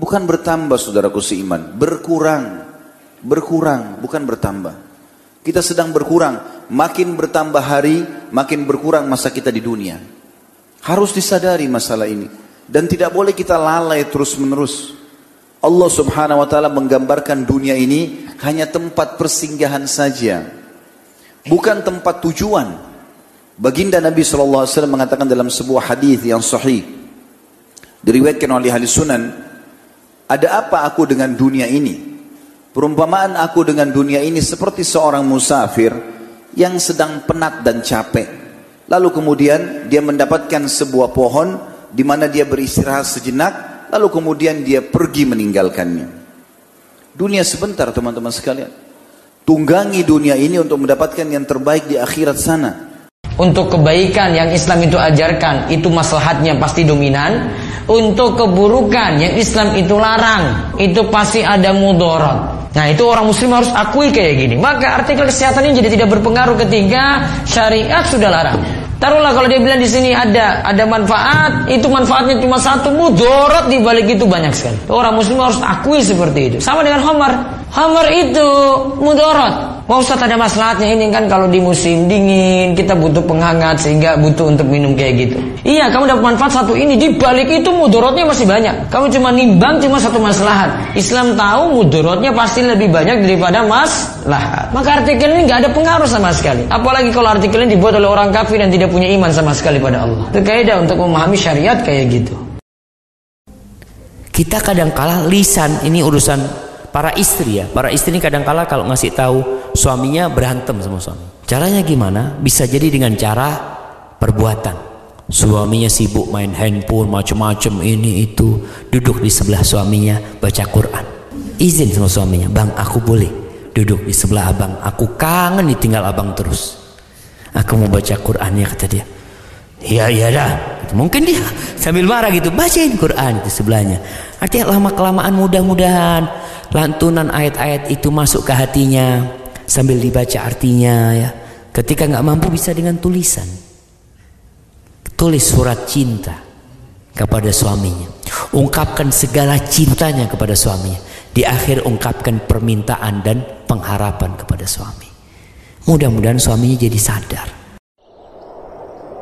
Bukan bertambah saudaraku seiman, berkurang. Berkurang, bukan bertambah. Kita sedang berkurang, makin bertambah hari, makin berkurang masa kita di dunia. Harus disadari masalah ini. Dan tidak boleh kita lalai terus menerus. Allah subhanahu wa ta'ala menggambarkan dunia ini hanya tempat persinggahan saja. Bukan tempat tujuan. Baginda Nabi SAW mengatakan dalam sebuah hadis yang sahih. Diriwayatkan oleh ahli sunan. Ada apa aku dengan dunia ini? Perumpamaan aku dengan dunia ini seperti seorang musafir yang sedang penat dan capek. Lalu kemudian dia mendapatkan sebuah pohon di mana dia beristirahat sejenak, lalu kemudian dia pergi meninggalkannya. Dunia sebentar teman-teman sekalian. Tunggangi dunia ini untuk mendapatkan yang terbaik di akhirat sana. Untuk kebaikan yang Islam itu ajarkan itu maslahatnya pasti dominan. Untuk keburukan yang Islam itu larang itu pasti ada mudarat. Nah itu orang muslim harus akui kayak gini. Maka artikel kesehatan ini jadi tidak berpengaruh ketika syariat sudah larang. Taruhlah kalau dia bilang di sini ada ada manfaat, itu manfaatnya cuma satu, mudorot di balik itu banyak sekali. Orang muslim harus akui seperti itu. Sama dengan Homer. Homer itu mudorot. Mau Ustaz ada maslahatnya ini kan kalau di musim dingin kita butuh penghangat sehingga butuh untuk minum kayak gitu. Iya, kamu dapat manfaat satu ini di balik itu mudorotnya masih banyak. Kamu cuma nimbang cuma satu maslahat. Islam tahu mudorotnya pasti lebih banyak daripada maslahat. Maka artikel ini nggak ada pengaruh sama sekali. Apalagi kalau artikel ini dibuat oleh orang kafir yang tidak punya iman sama sekali pada Allah. Itu kaidah untuk memahami syariat kayak gitu. Kita kadang kalah lisan ini urusan para istri ya para istri ini kadang kala kalau ngasih tahu suaminya berantem sama suami. Caranya gimana? Bisa jadi dengan cara perbuatan. Suaminya sibuk main handphone macam-macam ini itu duduk di sebelah suaminya baca Quran. Izin sama suaminya bang aku boleh duduk di sebelah abang. Aku kangen ditinggal abang terus. Aku mau baca Quran ya kata dia. Iya iya dah. Mungkin dia sambil marah gitu bacain Quran itu sebelahnya artinya lama kelamaan mudah-mudahan lantunan ayat-ayat itu masuk ke hatinya sambil dibaca artinya ya. Ketika nggak mampu bisa dengan tulisan. Tulis surat cinta kepada suaminya. Ungkapkan segala cintanya kepada suaminya. Di akhir ungkapkan permintaan dan pengharapan kepada suami. Mudah-mudahan suaminya jadi sadar.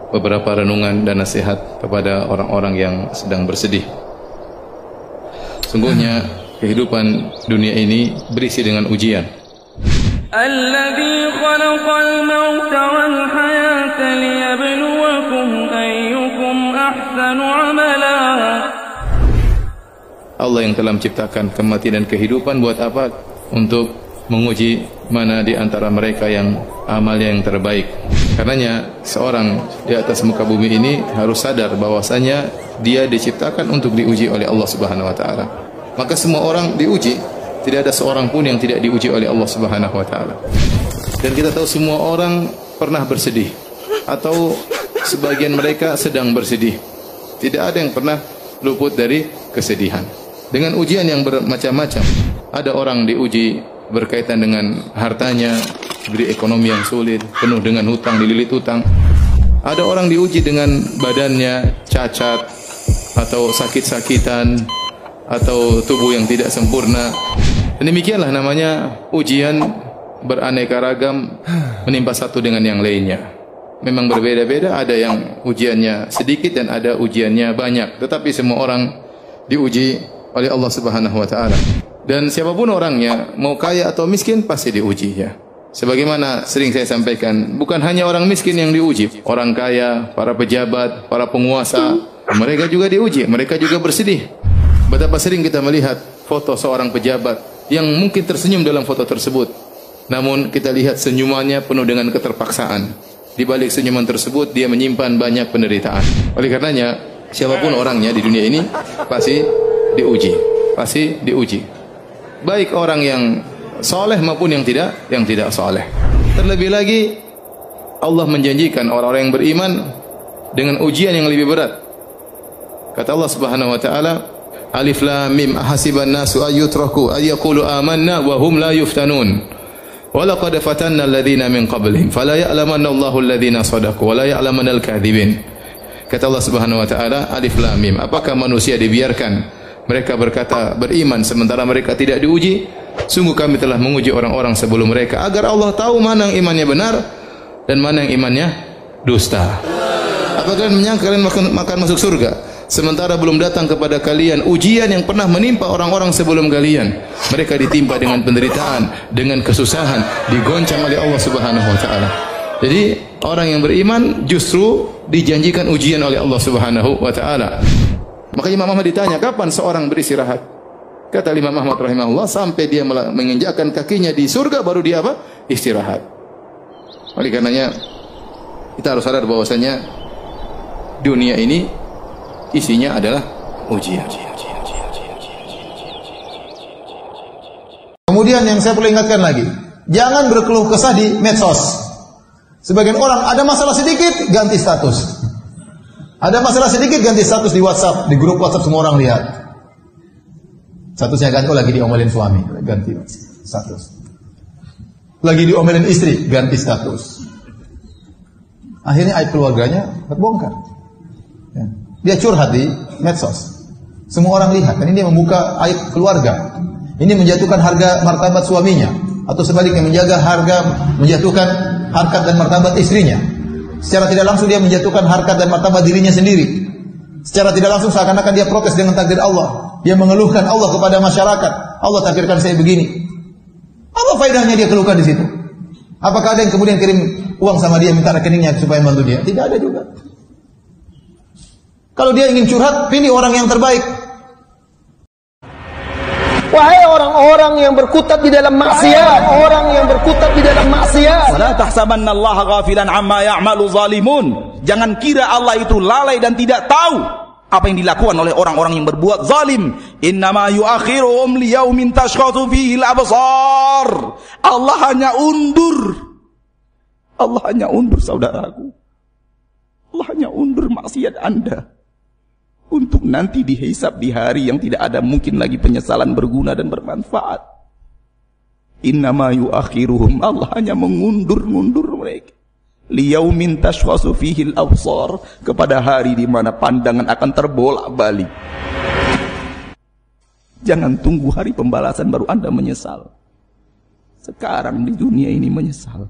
Beberapa renungan dan nasihat kepada orang-orang yang sedang bersedih sungguhnya kehidupan dunia ini berisi dengan ujian. Allah yang telah menciptakan kematian dan kehidupan buat apa? Untuk menguji mana di antara mereka yang amalnya yang terbaik. Karenanya seorang di atas muka bumi ini harus sadar bahwasanya dia diciptakan untuk diuji oleh Allah Subhanahu wa taala. Maka semua orang diuji. Tidak ada seorang pun yang tidak diuji oleh Allah Subhanahu wa taala. Dan kita tahu semua orang pernah bersedih. Atau sebagian mereka sedang bersedih. Tidak ada yang pernah luput dari kesedihan. Dengan ujian yang bermacam-macam ada orang diuji berkaitan dengan hartanya diberi ekonomi yang sulit penuh dengan hutang dililit hutang. Ada orang diuji dengan badannya cacat atau sakit-sakitan atau tubuh yang tidak sempurna. Dan demikianlah namanya ujian beraneka ragam menimpa satu dengan yang lainnya. Memang berbeda-beda, ada yang ujiannya sedikit dan ada ujiannya banyak. Tetapi semua orang diuji oleh Allah Subhanahu wa taala. Dan siapa pun orangnya, mau kaya atau miskin pasti diuji ya. Sebagaimana sering saya sampaikan, bukan hanya orang miskin yang diuji, orang kaya, para pejabat, para penguasa, mereka juga diuji, mereka juga bersedih. Betapa sering kita melihat foto seorang pejabat yang mungkin tersenyum dalam foto tersebut. Namun kita lihat senyumannya penuh dengan keterpaksaan. Di balik senyuman tersebut dia menyimpan banyak penderitaan. Oleh karenanya, siapa pun orangnya di dunia ini pasti diuji, pasti diuji. Baik orang yang soleh maupun yang tidak, yang tidak soleh. Terlebih lagi Allah menjanjikan orang-orang yang beriman dengan ujian yang lebih berat. Kata Allah Subhanahu wa taala, Alif Lam Mim hasiban nasu ayyutraku ayyaqulu amanna wa hum la yuftanun. Walaqad fatanna alladhina min qablihim fala ya'lamanna Allahu alladhina sadaqu wa la ya'lamanna al-kadhibin. Kata Allah Subhanahu wa taala Alif Lam Mim. Apakah manusia dibiarkan mereka berkata beriman sementara mereka tidak diuji, sungguh kami telah menguji orang-orang sebelum mereka agar Allah tahu mana yang imannya benar dan mana yang imannya dusta. Apakah kalian menyangka kalian makan, makan masuk surga? Sementara belum datang kepada kalian ujian yang pernah menimpa orang-orang sebelum kalian. Mereka ditimpa dengan penderitaan, dengan kesusahan, digoncang oleh Allah Subhanahu wa taala. Jadi orang yang beriman justru dijanjikan ujian oleh Allah Subhanahu wa taala. Makanya Imam Ahmad ditanya, kapan seorang beristirahat? Kata Imam Ahmad rahimahullah, sampai dia menginjakkan kakinya di surga baru dia apa? Istirahat. Oleh karenanya kita harus sadar bahwasanya dunia ini isinya adalah ujian. Kemudian yang saya perlu ingatkan lagi, jangan berkeluh kesah di medsos. Sebagian orang ada masalah sedikit ganti status. Ada masalah sedikit ganti status di WhatsApp, di grup WhatsApp semua orang lihat. Statusnya ganti, oh lagi diomelin suami, ganti status. Lagi diomelin istri, ganti status. Akhirnya aib keluarganya terbongkar. Dia curhat di medsos. Semua orang lihat, dan ini membuka aib keluarga. Ini menjatuhkan harga martabat suaminya, atau sebaliknya menjaga harga, menjatuhkan harkat dan martabat istrinya. Secara tidak langsung dia menjatuhkan harkat dan martabat dirinya sendiri. Secara tidak langsung seakan-akan dia protes dengan takdir Allah. Dia mengeluhkan Allah kepada masyarakat. Allah takdirkan saya begini. Apa faedahnya dia keluhkan di situ? Apakah ada yang kemudian kirim uang sama dia minta rekeningnya supaya membantu dia? Tidak ada juga. Kalau dia ingin curhat, pilih orang yang terbaik. Wahai orang-orang yang berkutat di dalam maksiat, orang yang berkutat di dalam maksiat. Wala tahsabanna Allah ghafilan amma ya'malu zalimun. Jangan kira Allah itu lalai dan tidak tahu apa yang dilakukan oleh orang-orang yang berbuat zalim. Innama yuakhiruhum liyaumin tashkhatu fihi al-absar. Allah hanya undur. Allah hanya undur saudaraku. Allah hanya undur maksiat Anda untuk nanti dihisap di hari yang tidak ada mungkin lagi penyesalan berguna dan bermanfaat. Innama yuakhiruhum Allah hanya mengundur-ngundur mereka. Liyaumin tashwasu fihil absar kepada hari di mana pandangan akan terbolak-balik. Jangan tunggu hari pembalasan baru Anda menyesal. Sekarang di dunia ini menyesal.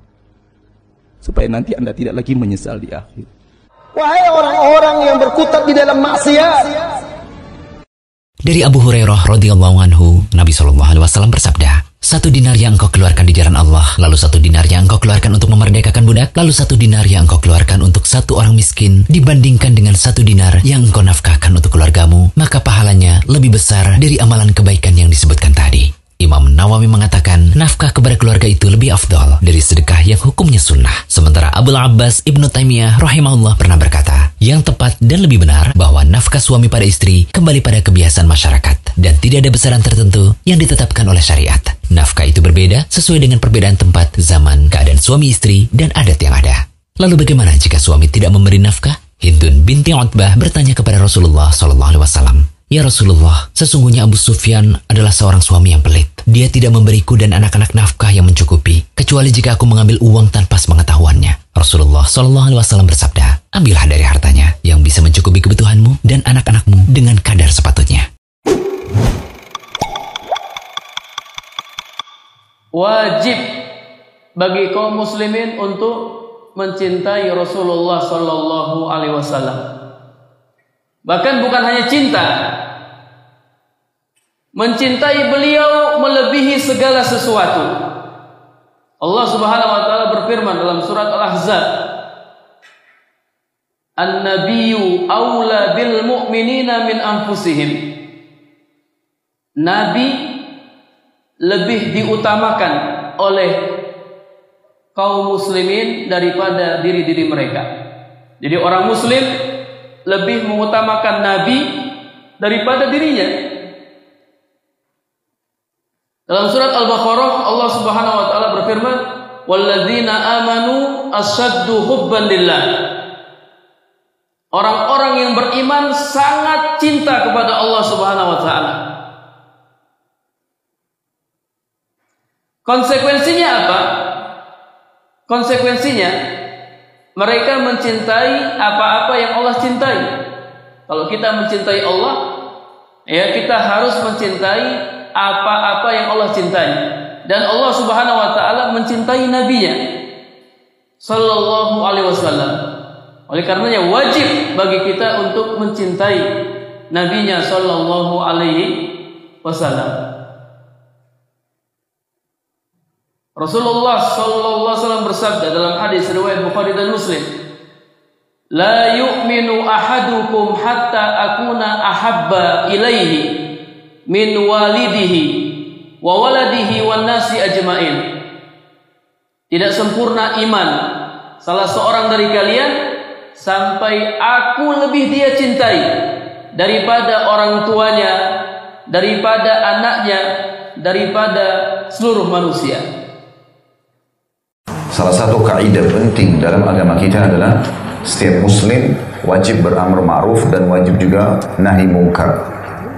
Supaya nanti Anda tidak lagi menyesal di akhir. Wahai orang-orang yang berkutat di dalam maksiat. Dari Abu Hurairah radhiyallahu anhu, Nabi Shallallahu alaihi wasallam bersabda, satu dinar yang engkau keluarkan di jalan Allah, lalu satu dinar yang engkau keluarkan untuk memerdekakan budak, lalu satu dinar yang engkau keluarkan untuk satu orang miskin, dibandingkan dengan satu dinar yang engkau nafkahkan untuk keluargamu, maka pahalanya lebih besar dari amalan kebaikan yang disebutkan tadi. Imam Nawawi mengatakan nafkah kepada keluarga itu lebih afdol dari sedekah yang hukumnya sunnah. Sementara Abdul Abbas Ibnu Taimiyah rahimahullah pernah berkata, yang tepat dan lebih benar bahwa nafkah suami pada istri kembali pada kebiasaan masyarakat dan tidak ada besaran tertentu yang ditetapkan oleh syariat. Nafkah itu berbeda sesuai dengan perbedaan tempat, zaman, keadaan suami istri, dan adat yang ada. Lalu bagaimana jika suami tidak memberi nafkah? Hindun binti Utbah bertanya kepada Rasulullah SAW. Ya Rasulullah, sesungguhnya Abu Sufyan adalah seorang suami yang pelit. Dia tidak memberiku dan anak-anak nafkah yang mencukupi, kecuali jika aku mengambil uang tanpa sepengetahuannya. Rasulullah Shallallahu Alaihi Wasallam bersabda, ambillah dari hartanya yang bisa mencukupi kebutuhanmu dan anak-anakmu dengan kadar sepatutnya. Wajib bagi kaum muslimin untuk mencintai Rasulullah Shallallahu Alaihi Wasallam Bahkan bukan hanya cinta. Mencintai beliau melebihi segala sesuatu. Allah Subhanahu wa taala berfirman dalam surat Al-Ahzab, "An-nabiyyu aula bil mu'minina min anfusihim." Nabi lebih diutamakan oleh kaum muslimin daripada diri-diri mereka. Jadi orang muslim lebih mengutamakan Nabi daripada dirinya. Dalam surat Al-Baqarah Allah Subhanahu wa taala berfirman, "Walladzina amanu asyaddu hubban lillah." Orang-orang yang beriman sangat cinta kepada Allah Subhanahu wa taala. Konsekuensinya apa? Konsekuensinya mereka mencintai apa-apa yang Allah cintai. Kalau kita mencintai Allah, ya kita harus mencintai apa-apa yang Allah cintai dan Allah Subhanahu wa taala mencintai nabinya sallallahu alaihi wasallam. Oleh karenanya wajib bagi kita untuk mencintai nabinya sallallahu alaihi wasallam. Rasulullah sallallahu alaihi wasallam bersabda dalam hadis riwayat Bukhari dan Muslim, "La yu'minu ahadukum hatta akuna ahabba ilaihi min walidihi wa waladihi wan nasi ajmain. Tidak sempurna iman salah seorang dari kalian sampai aku lebih dia cintai daripada orang tuanya, daripada anaknya, daripada seluruh manusia. Salah satu kaidah penting dalam agama kita adalah setiap muslim wajib beramar ma'ruf dan wajib juga nahi mungkar.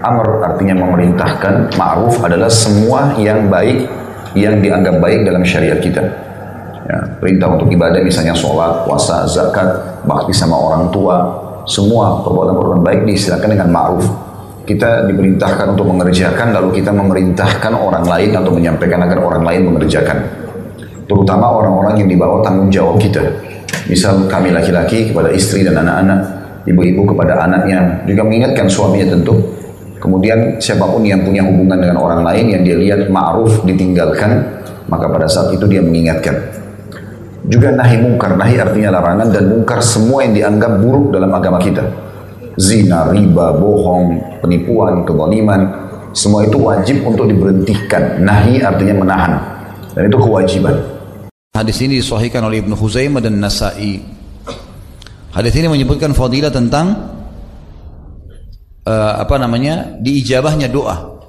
Amr artinya memerintahkan, ma'ruf adalah semua yang baik yang dianggap baik dalam syariat kita. Ya, perintah untuk ibadah misalnya sholat, puasa, zakat, bakti sama orang tua, semua perbuatan-perbuatan baik diistilahkan dengan ma'ruf. Kita diperintahkan untuk mengerjakan, lalu kita memerintahkan orang lain atau menyampaikan agar orang lain mengerjakan. Terutama orang-orang yang dibawa tanggung jawab kita. Misal kami laki-laki kepada istri dan anak-anak, ibu-ibu kepada anaknya, juga mengingatkan suaminya tentu, Kemudian siapa pun yang punya hubungan dengan orang lain yang dia lihat ma'ruf ditinggalkan, maka pada saat itu dia mengingatkan. Juga nahi mungkar, nahi artinya larangan dan mungkar semua yang dianggap buruk dalam agama kita. Zina, riba, bohong, penipuan, kezaliman, semua itu wajib untuk diberhentikan. Nahi artinya menahan. Dan itu kewajiban. Hadis ini disahihkan oleh Ibnu Huzaimah dan Nasai. Hadis ini menyebutkan fadilah tentang uh, apa namanya diijabahnya doa.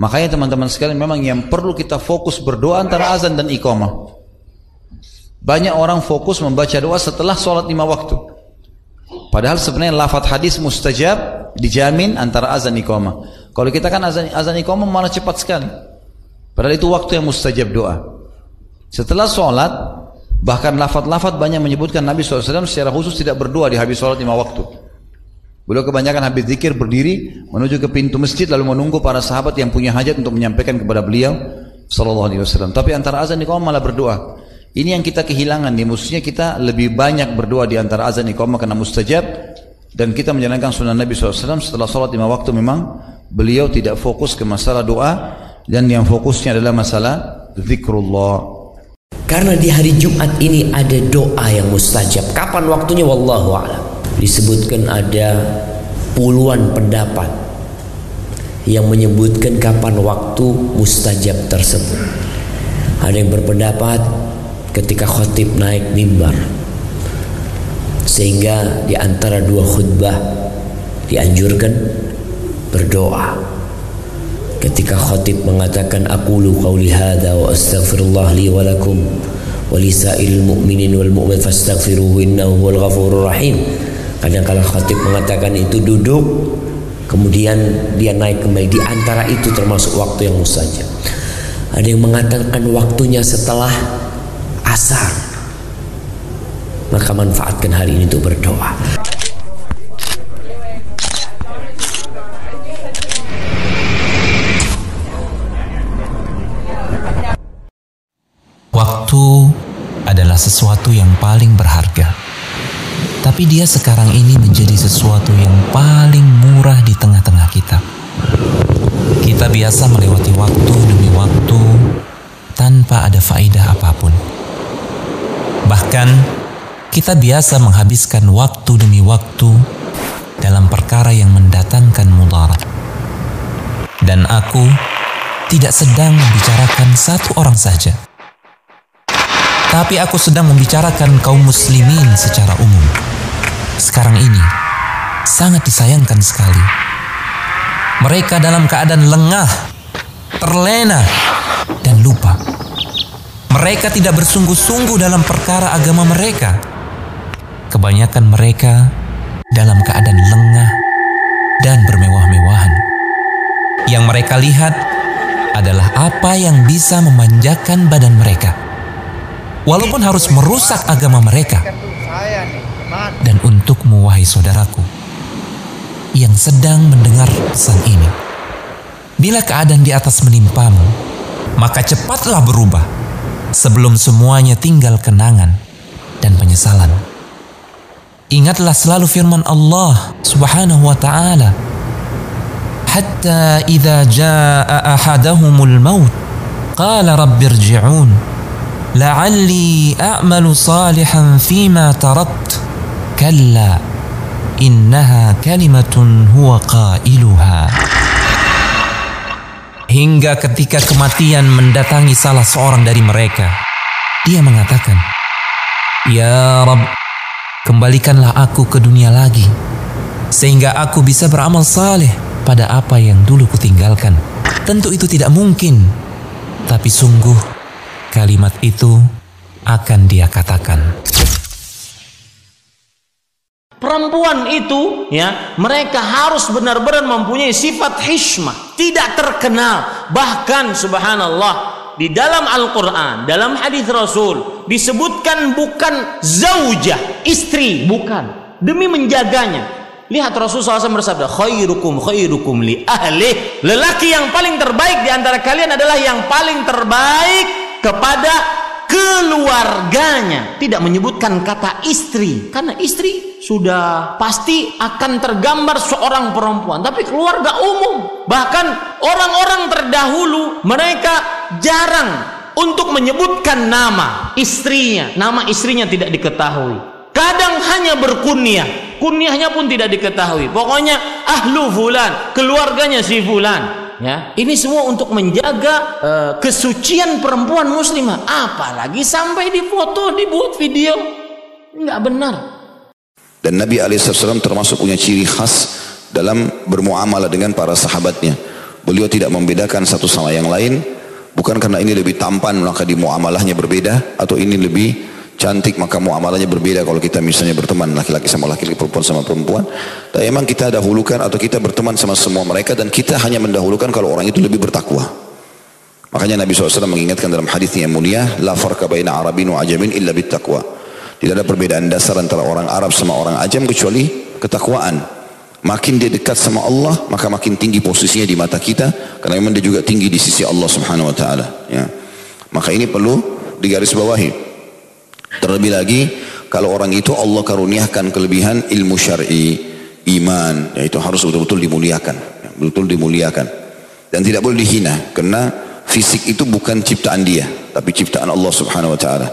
Makanya teman-teman sekalian memang yang perlu kita fokus berdoa antara azan dan iqamah. Banyak orang fokus membaca doa setelah sholat lima waktu. Padahal sebenarnya lafadz hadis mustajab dijamin antara azan iqamah. Kalau kita kan azan azan iqamah malah cepat sekali. Padahal itu waktu yang mustajab doa. Setelah sholat, bahkan lafadz-lafadz banyak menyebutkan Nabi SAW secara khusus tidak berdoa di habis sholat lima waktu. Beliau kebanyakan habis zikir berdiri menuju ke pintu masjid lalu menunggu para sahabat yang punya hajat untuk menyampaikan kepada beliau sallallahu alaihi wasallam. Tapi antara azan iqamah malah berdoa. Ini yang kita kehilangan nih, mestinya kita lebih banyak berdoa di antara azan iqamah karena mustajab dan kita menjalankan sunnah Nabi SAW setelah sholat lima waktu memang beliau tidak fokus ke masalah doa dan yang fokusnya adalah masalah zikrullah. Karena di hari Jumat ini ada doa yang mustajab. Kapan waktunya? Wallahu a'lam disebutkan ada puluhan pendapat yang menyebutkan kapan waktu mustajab tersebut. Ada yang berpendapat ketika khotib naik mimbar sehingga di antara dua khutbah dianjurkan berdoa. Ketika khotib mengatakan aku lu qauli hadza wa astaghfirullah li wa lakum wa lisairil mu'minin wal mu'min fastaghfiruhu innahu huwal ghafurur rahim Kadang kala khatib mengatakan itu duduk, kemudian dia naik kembali. Di antara itu termasuk waktu yang mustajab. Ada yang mengatakan waktunya setelah asar. Maka manfaatkan hari ini untuk berdoa. Waktu adalah sesuatu yang paling berharga tapi dia sekarang ini menjadi sesuatu yang paling murah di tengah-tengah kita. Kita biasa melewati waktu demi waktu tanpa ada faedah apa pun. Bahkan kita biasa menghabiskan waktu demi waktu dalam perkara yang mendatangkan mudarat. Dan aku tidak sedang membicarakan satu orang saja. Tapi aku sedang membicarakan kaum muslimin secara umum sekarang ini sangat disayangkan sekali. Mereka dalam keadaan lengah, terlena, dan lupa. Mereka tidak bersungguh-sungguh dalam perkara agama mereka. Kebanyakan mereka dalam keadaan lengah dan bermewah-mewahan. Yang mereka lihat adalah apa yang bisa memanjakan badan mereka. Walaupun harus merusak agama mereka dan untukmu wahai saudaraku. yang sedang mendengar pesan ini. Bila keadaan di atas menimpamu, maka cepatlah berubah sebelum semuanya tinggal kenangan dan penyesalan. Ingatlah selalu firman Allah Subhanahu wa taala. Hatta idza jaa ahadahumul maut qala rabbirji'un la'alli a'malu salihan fima tarakt kalla innaha kalimatun huwa qailuha. Hingga ketika kematian mendatangi salah seorang dari mereka dia mengatakan ya rab kembalikanlah aku ke dunia lagi sehingga aku bisa beramal saleh pada apa yang dulu kutinggalkan. Tentu itu tidak mungkin tapi sungguh kalimat itu akan dia katakan. Perempuan itu ya, mereka harus benar-benar mempunyai sifat hishmah, tidak terkenal. Bahkan subhanallah di dalam Al-Qur'an, dalam hadis Rasul disebutkan bukan zaujah, istri, bukan. Demi menjaganya. Lihat Rasul SAW bersabda, khairukum khairukum li ahli. Lelaki yang paling terbaik di antara kalian adalah yang paling terbaik kepada keluarganya. Tidak menyebutkan kata istri. Karena istri sudah pasti akan tergambar seorang perempuan. Tapi keluarga umum bahkan orang-orang terdahulu mereka jarang untuk menyebutkan nama istrinya. Nama istrinya tidak diketahui. Kadang hanya berkunyah. Kunyahnya pun tidak diketahui. Pokoknya ahlu fulan. Keluarganya si fulan ya ini semua untuk menjaga uh, kesucian perempuan muslimah. Apalagi sampai difoto dibuat video. Nggak benar. Dan Nabi Alaihissalam termasuk punya ciri khas dalam bermuamalah dengan para sahabatnya. Beliau tidak membedakan satu sama yang lain. Bukan karena ini lebih tampan maka di muamalahnya berbeda atau ini lebih cantik maka muamalahnya berbeda kalau kita misalnya berteman laki-laki sama laki-laki perempuan sama perempuan. Dan emang kita dahulukan atau kita berteman sama semua mereka dan kita hanya mendahulukan kalau orang itu lebih bertakwa. Makanya Nabi SAW mengingatkan dalam hadisnya yang mulia la farqa baina arabin wa ajamin illa bittaqwa. Tidak ada perbedaan dasar antara orang Arab sama orang ajam kecuali ketakwaan. Makin dia dekat sama Allah maka makin tinggi posisinya di mata kita karena memang dia juga tinggi di sisi Allah subhanahu wa ta'ala ya. maka ini perlu digarisbawahi Terlebih lagi kalau orang itu Allah karuniakan kelebihan ilmu syar'i, iman, yaitu harus betul-betul dimuliakan, betul-betul dimuliakan dan tidak boleh dihina karena fisik itu bukan ciptaan dia, tapi ciptaan Allah Subhanahu wa taala.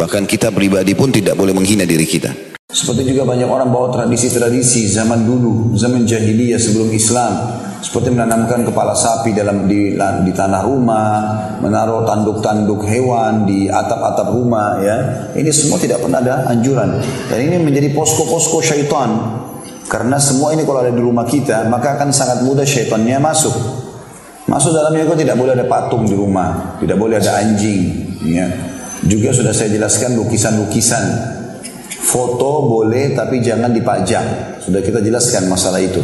Bahkan kita pribadi pun tidak boleh menghina diri kita. Seperti juga banyak orang bawa tradisi-tradisi zaman dulu, zaman jahiliyah sebelum Islam. Seperti menanamkan kepala sapi dalam di, di tanah rumah, menaruh tanduk-tanduk hewan di atap-atap rumah ya. Ini semua tidak pernah ada anjuran. Dan ini menjadi posko-posko syaitan. Karena semua ini kalau ada di rumah kita, maka akan sangat mudah syaitannya masuk. Masuk dalamnya kok tidak boleh ada patung di rumah, tidak boleh ada anjing. Ya. Juga sudah saya jelaskan lukisan-lukisan Foto boleh tapi jangan dipajang. Sudah kita jelaskan masalah itu.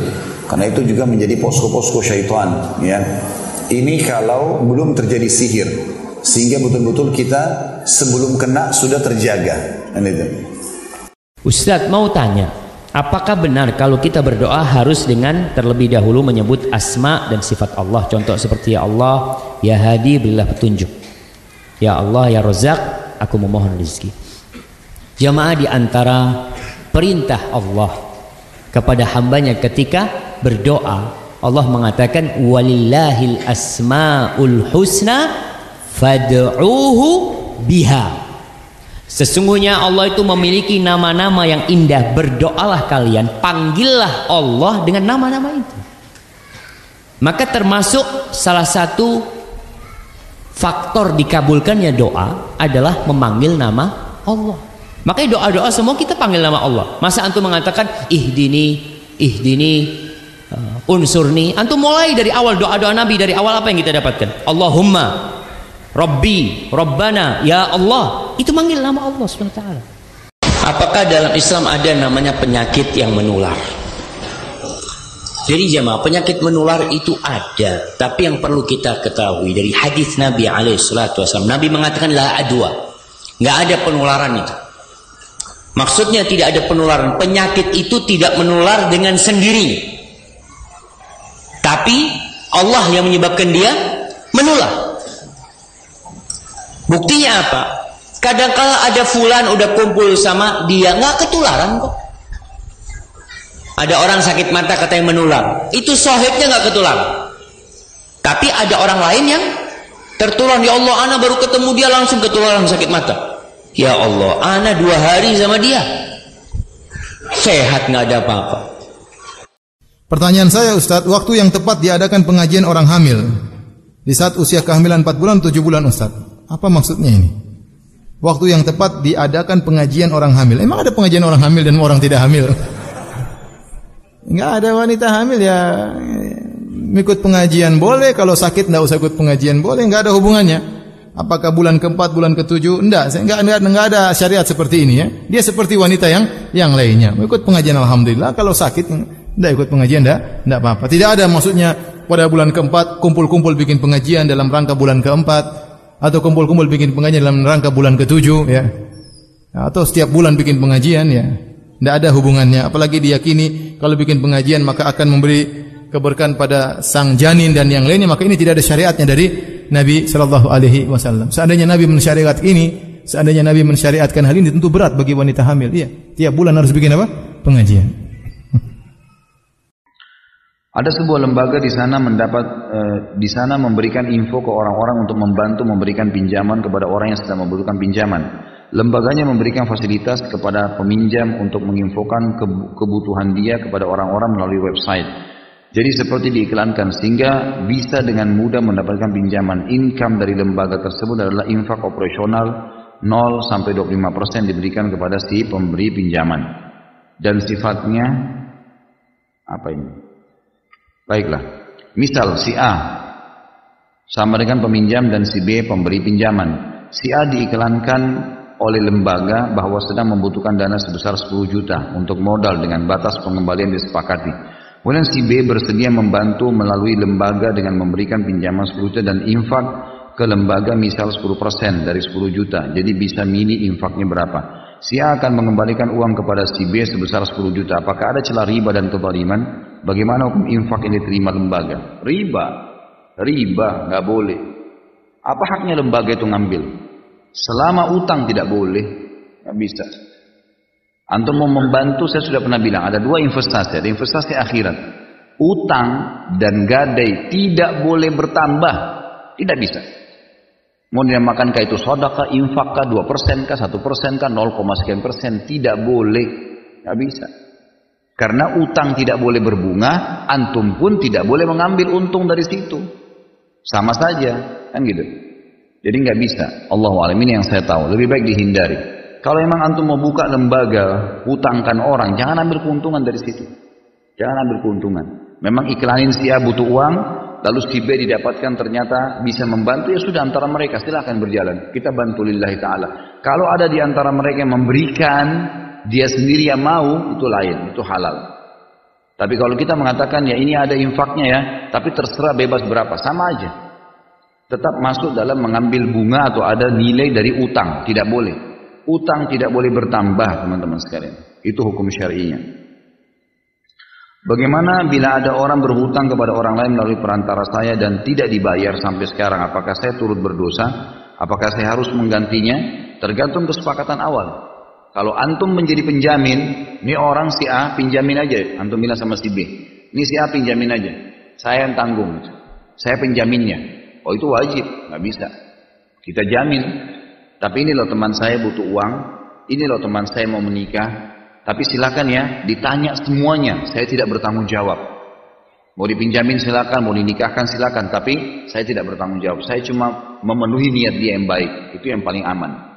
Karena itu juga menjadi posko-posko syaitan. Ya. Ini kalau belum terjadi sihir. Sehingga betul-betul kita sebelum kena sudah terjaga. Ustadz mau tanya, apakah benar kalau kita berdoa harus dengan terlebih dahulu menyebut asma dan sifat Allah? Contoh seperti ya Allah, ya Hadi berilah petunjuk. Ya Allah, ya Rozak, aku memohon rezeki. Jamaah di antara perintah Allah kepada hambanya ketika berdoa Allah mengatakan walillahil asmaul husna fad'uhu biha. Sesungguhnya Allah itu memiliki nama-nama yang indah. Berdoalah kalian Panggillah Allah dengan nama-nama itu. Maka termasuk salah satu Faktor dikabulkannya doa Adalah memanggil nama Allah Makanya doa-doa semua kita panggil nama Allah. Masa antum mengatakan ihdini, ihdini, uh, unsurni. Antum mulai dari awal doa-doa Nabi dari awal apa yang kita dapatkan? Allahumma, Rabbi, Rabbana, Ya Allah. Itu manggil nama Allah SWT. Apakah dalam Islam ada namanya penyakit yang menular? Jadi jemaah penyakit menular itu ada, tapi yang perlu kita ketahui dari hadis Nabi alaihi Nabi mengatakan la adwa, nggak ada penularan itu. Maksudnya tidak ada penularan. Penyakit itu tidak menular dengan sendiri. Tapi Allah yang menyebabkan dia menular. Buktinya apa? Kadang-kala ada fulan udah kumpul sama dia nggak ketularan kok. Ada orang sakit mata katanya menular. Itu sohibnya nggak ketularan. Tapi ada orang lain yang tertular. Ya Allah, ana baru ketemu dia langsung ketularan sakit mata. Ya Allah, ana dua hari sama dia. Sehat nggak ada apa-apa. Pertanyaan saya Ustadz, waktu yang tepat diadakan pengajian orang hamil di saat usia kehamilan 4 bulan 7 bulan Ustadz. Apa maksudnya ini? Waktu yang tepat diadakan pengajian orang hamil. Emang ada pengajian orang hamil dan orang tidak hamil? Enggak ada wanita hamil ya ikut pengajian boleh, kalau sakit enggak usah ikut pengajian boleh, enggak ada hubungannya. Apakah bulan keempat, bulan ketujuh? Enggak, enggak, enggak, enggak ada syariat seperti ini ya. Dia seperti wanita yang yang lainnya. Ikut pengajian alhamdulillah, kalau sakit enggak ikut pengajian enggak, enggak apa-apa. Tidak ada maksudnya pada bulan keempat kumpul-kumpul bikin pengajian dalam rangka bulan keempat atau kumpul-kumpul bikin pengajian dalam rangka bulan ketujuh ya. Atau setiap bulan bikin pengajian ya. Tidak ada hubungannya. Apalagi diyakini kalau bikin pengajian maka akan memberi keberkahan pada sang janin dan yang lainnya maka ini tidak ada syariatnya dari Nabi Shallallahu Alaihi Wasallam. Seandainya Nabi mensyariat ini, seandainya Nabi mensyariatkan hal ini tentu berat bagi wanita hamil. Iya, tiap bulan harus bikin apa? Pengajian. Ada sebuah lembaga di sana mendapat e, di sana memberikan info ke orang-orang untuk membantu memberikan pinjaman kepada orang yang sedang membutuhkan pinjaman. Lembaganya memberikan fasilitas kepada peminjam untuk menginfokan kebutuhan dia kepada orang-orang melalui website. Jadi seperti diiklankan sehingga bisa dengan mudah mendapatkan pinjaman. Income dari lembaga tersebut adalah infak operasional 0 sampai 25% diberikan kepada si pemberi pinjaman. Dan sifatnya apa ini? Baiklah. Misal si A sama dengan peminjam dan si B pemberi pinjaman. Si A diiklankan oleh lembaga bahwa sedang membutuhkan dana sebesar 10 juta untuk modal dengan batas pengembalian disepakati. Kemudian si B bersedia membantu melalui lembaga dengan memberikan pinjaman 10 juta dan infak ke lembaga misal 10% dari 10 juta. Jadi bisa milih infaknya berapa. Si A akan mengembalikan uang kepada si B sebesar 10 juta. Apakah ada celah riba dan kezaliman? Bagaimana hukum infak yang diterima lembaga? Riba. Riba, nggak boleh. Apa haknya lembaga itu ngambil? Selama utang tidak boleh, nggak bisa. Antum mau membantu, saya sudah pernah bilang, ada dua investasi, ada investasi akhirat. Utang dan gadai tidak boleh bertambah. Tidak bisa. Mau dinamakan itu sodaka, infak 2 persen kah, 1 persen kah, 0, sekian persen. Tidak boleh. Tidak bisa. Karena utang tidak boleh berbunga, antum pun tidak boleh mengambil untung dari situ. Sama saja, kan gitu. Jadi nggak bisa. Allah alam ini yang saya tahu. Lebih baik dihindari. Kalau memang antum mau buka lembaga, hutangkan orang, jangan ambil keuntungan dari situ. Jangan ambil keuntungan. Memang iklanin si A butuh uang, lalu si B didapatkan ternyata bisa membantu, ya sudah antara mereka silahkan berjalan. Kita bantu lillahi ta'ala. Kalau ada di antara mereka yang memberikan, dia sendiri yang mau, itu lain, itu halal. Tapi kalau kita mengatakan ya ini ada infaknya ya, tapi terserah bebas berapa, sama aja. Tetap masuk dalam mengambil bunga atau ada nilai dari utang, tidak boleh. Utang tidak boleh bertambah teman-teman sekalian. Itu hukum syar'inya. Bagaimana bila ada orang berhutang kepada orang lain melalui perantara saya dan tidak dibayar sampai sekarang? Apakah saya turut berdosa? Apakah saya harus menggantinya? Tergantung kesepakatan awal. Kalau antum menjadi penjamin, ini orang si A pinjamin aja, antum bilang sama si B. Ini si A pinjamin aja. Saya yang tanggung. Saya penjaminnya. Oh itu wajib, nggak bisa. Kita jamin, tapi ini loh teman saya butuh uang, ini loh teman saya mau menikah. Tapi silakan ya, ditanya semuanya. Saya tidak bertanggung jawab. Mau dipinjamin silakan, mau dinikahkan silakan. Tapi saya tidak bertanggung jawab. Saya cuma memenuhi niat dia yang baik. Itu yang paling aman.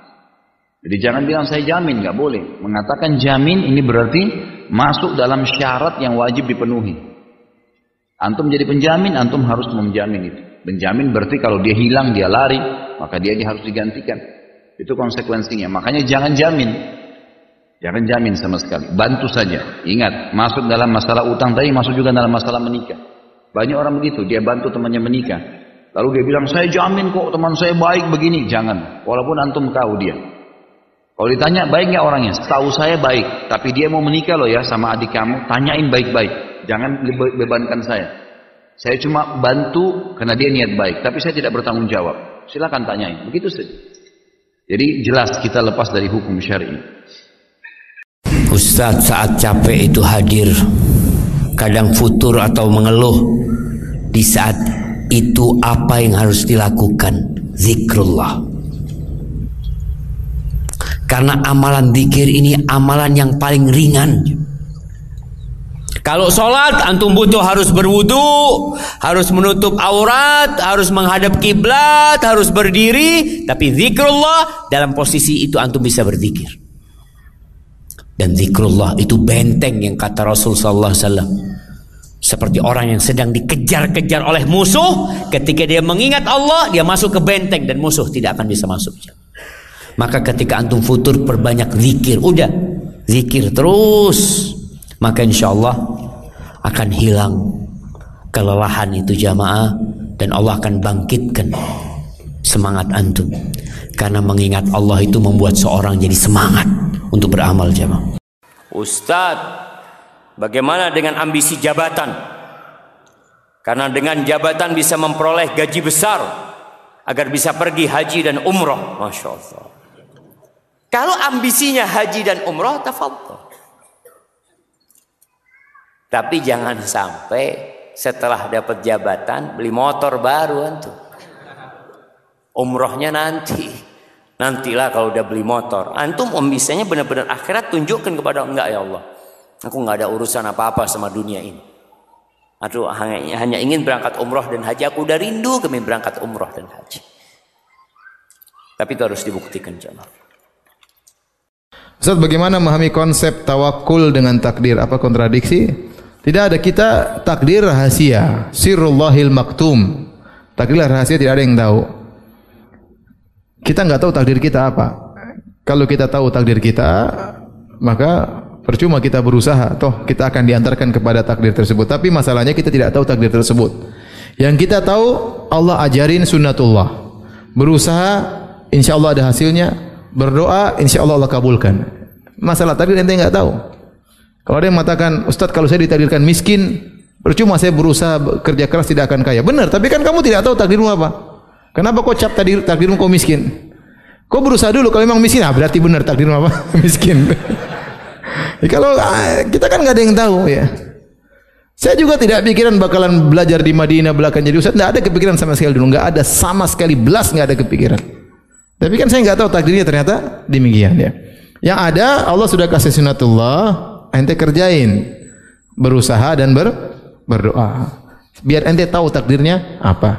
Jadi jangan bilang saya jamin, nggak boleh. Mengatakan jamin ini berarti masuk dalam syarat yang wajib dipenuhi. Antum jadi penjamin, antum harus menjamin itu. Penjamin berarti kalau dia hilang, dia lari, maka dia harus digantikan. Itu konsekuensinya. Makanya jangan jamin. Jangan jamin sama sekali. Bantu saja. Ingat, masuk dalam masalah utang tadi, masuk juga dalam masalah menikah. Banyak orang begitu, dia bantu temannya menikah. Lalu dia bilang, saya jamin kok teman saya baik begini. Jangan. Walaupun antum tahu dia. Kalau ditanya, baik nggak orangnya? Tahu saya baik. Tapi dia mau menikah loh ya sama adik kamu. Tanyain baik-baik. Jangan bebankan saya. Saya cuma bantu karena dia niat baik, tapi saya tidak bertanggung jawab. Silakan tanyain. Begitu saja. Jadi jelas kita lepas dari hukum syar'i. Ustadz saat capek itu hadir. Kadang futur atau mengeluh. Di saat itu apa yang harus dilakukan? Zikrullah. Karena amalan zikir ini amalan yang paling ringan kalau sholat antum butuh harus berwudu, harus menutup aurat, harus menghadap kiblat, harus berdiri. Tapi zikrullah dalam posisi itu antum bisa berzikir. Dan zikrullah itu benteng yang kata Rasul sallallahu. Seperti orang yang sedang dikejar-kejar oleh musuh, ketika dia mengingat Allah, dia masuk ke benteng dan musuh tidak akan bisa masuk. Maka ketika antum futur perbanyak zikir, udah zikir terus maka insya Allah akan hilang kelelahan itu jamaah dan Allah akan bangkitkan semangat antum. Karena mengingat Allah itu membuat seorang jadi semangat untuk beramal jamaah. Ustadz bagaimana dengan ambisi jabatan? Karena dengan jabatan bisa memperoleh gaji besar agar bisa pergi haji dan umroh. Masya Allah. Kalau ambisinya haji dan umroh tafadhol tapi jangan sampai setelah dapat jabatan beli motor baru antum. Umrohnya nanti. Nantilah kalau udah beli motor. Antum om bisanya benar-benar akhirat tunjukkan kepada enggak ya Allah. Aku nggak ada urusan apa-apa sama dunia ini. Aduh hanya, hanya ingin berangkat umroh dan haji. Aku udah rindu kami berangkat umroh dan haji. Tapi itu harus dibuktikan jemaah. Ustaz bagaimana memahami konsep tawakul dengan takdir? Apa kontradiksi? Tidak ada kita takdir rahasia, sirrullahil maktum. Takdir rahasia tidak ada yang tahu. Kita nggak tahu takdir kita apa. Kalau kita tahu takdir kita, maka percuma kita berusaha. Toh kita akan diantarkan kepada takdir tersebut. Tapi masalahnya kita tidak tahu takdir tersebut. Yang kita tahu Allah ajarin sunnatullah. Berusaha, insya Allah ada hasilnya. Berdoa, insya Allah Allah kabulkan. Masalah takdir ente nggak tahu. Kalau ada yang mengatakan, Ustadz kalau saya ditakdirkan miskin, percuma saya berusaha kerja keras tidak akan kaya. Benar, tapi kan kamu tidak tahu takdirmu apa. Kenapa kau cap takdir, takdirmu kau miskin? Kau berusaha dulu, kalau memang miskin, ah, berarti benar takdirmu apa? miskin. ya, kalau ah, kita kan nggak ada yang tahu ya. Saya juga tidak pikiran bakalan belajar di Madinah belakang jadi ustaz. Tidak ada kepikiran sama sekali dulu. Nggak ada sama sekali belas nggak ada kepikiran. Tapi kan saya nggak tahu takdirnya ternyata demikian ya. Yang ada Allah sudah kasih sunatullah, ente kerjain berusaha dan ber, berdoa. Biar ente tahu takdirnya apa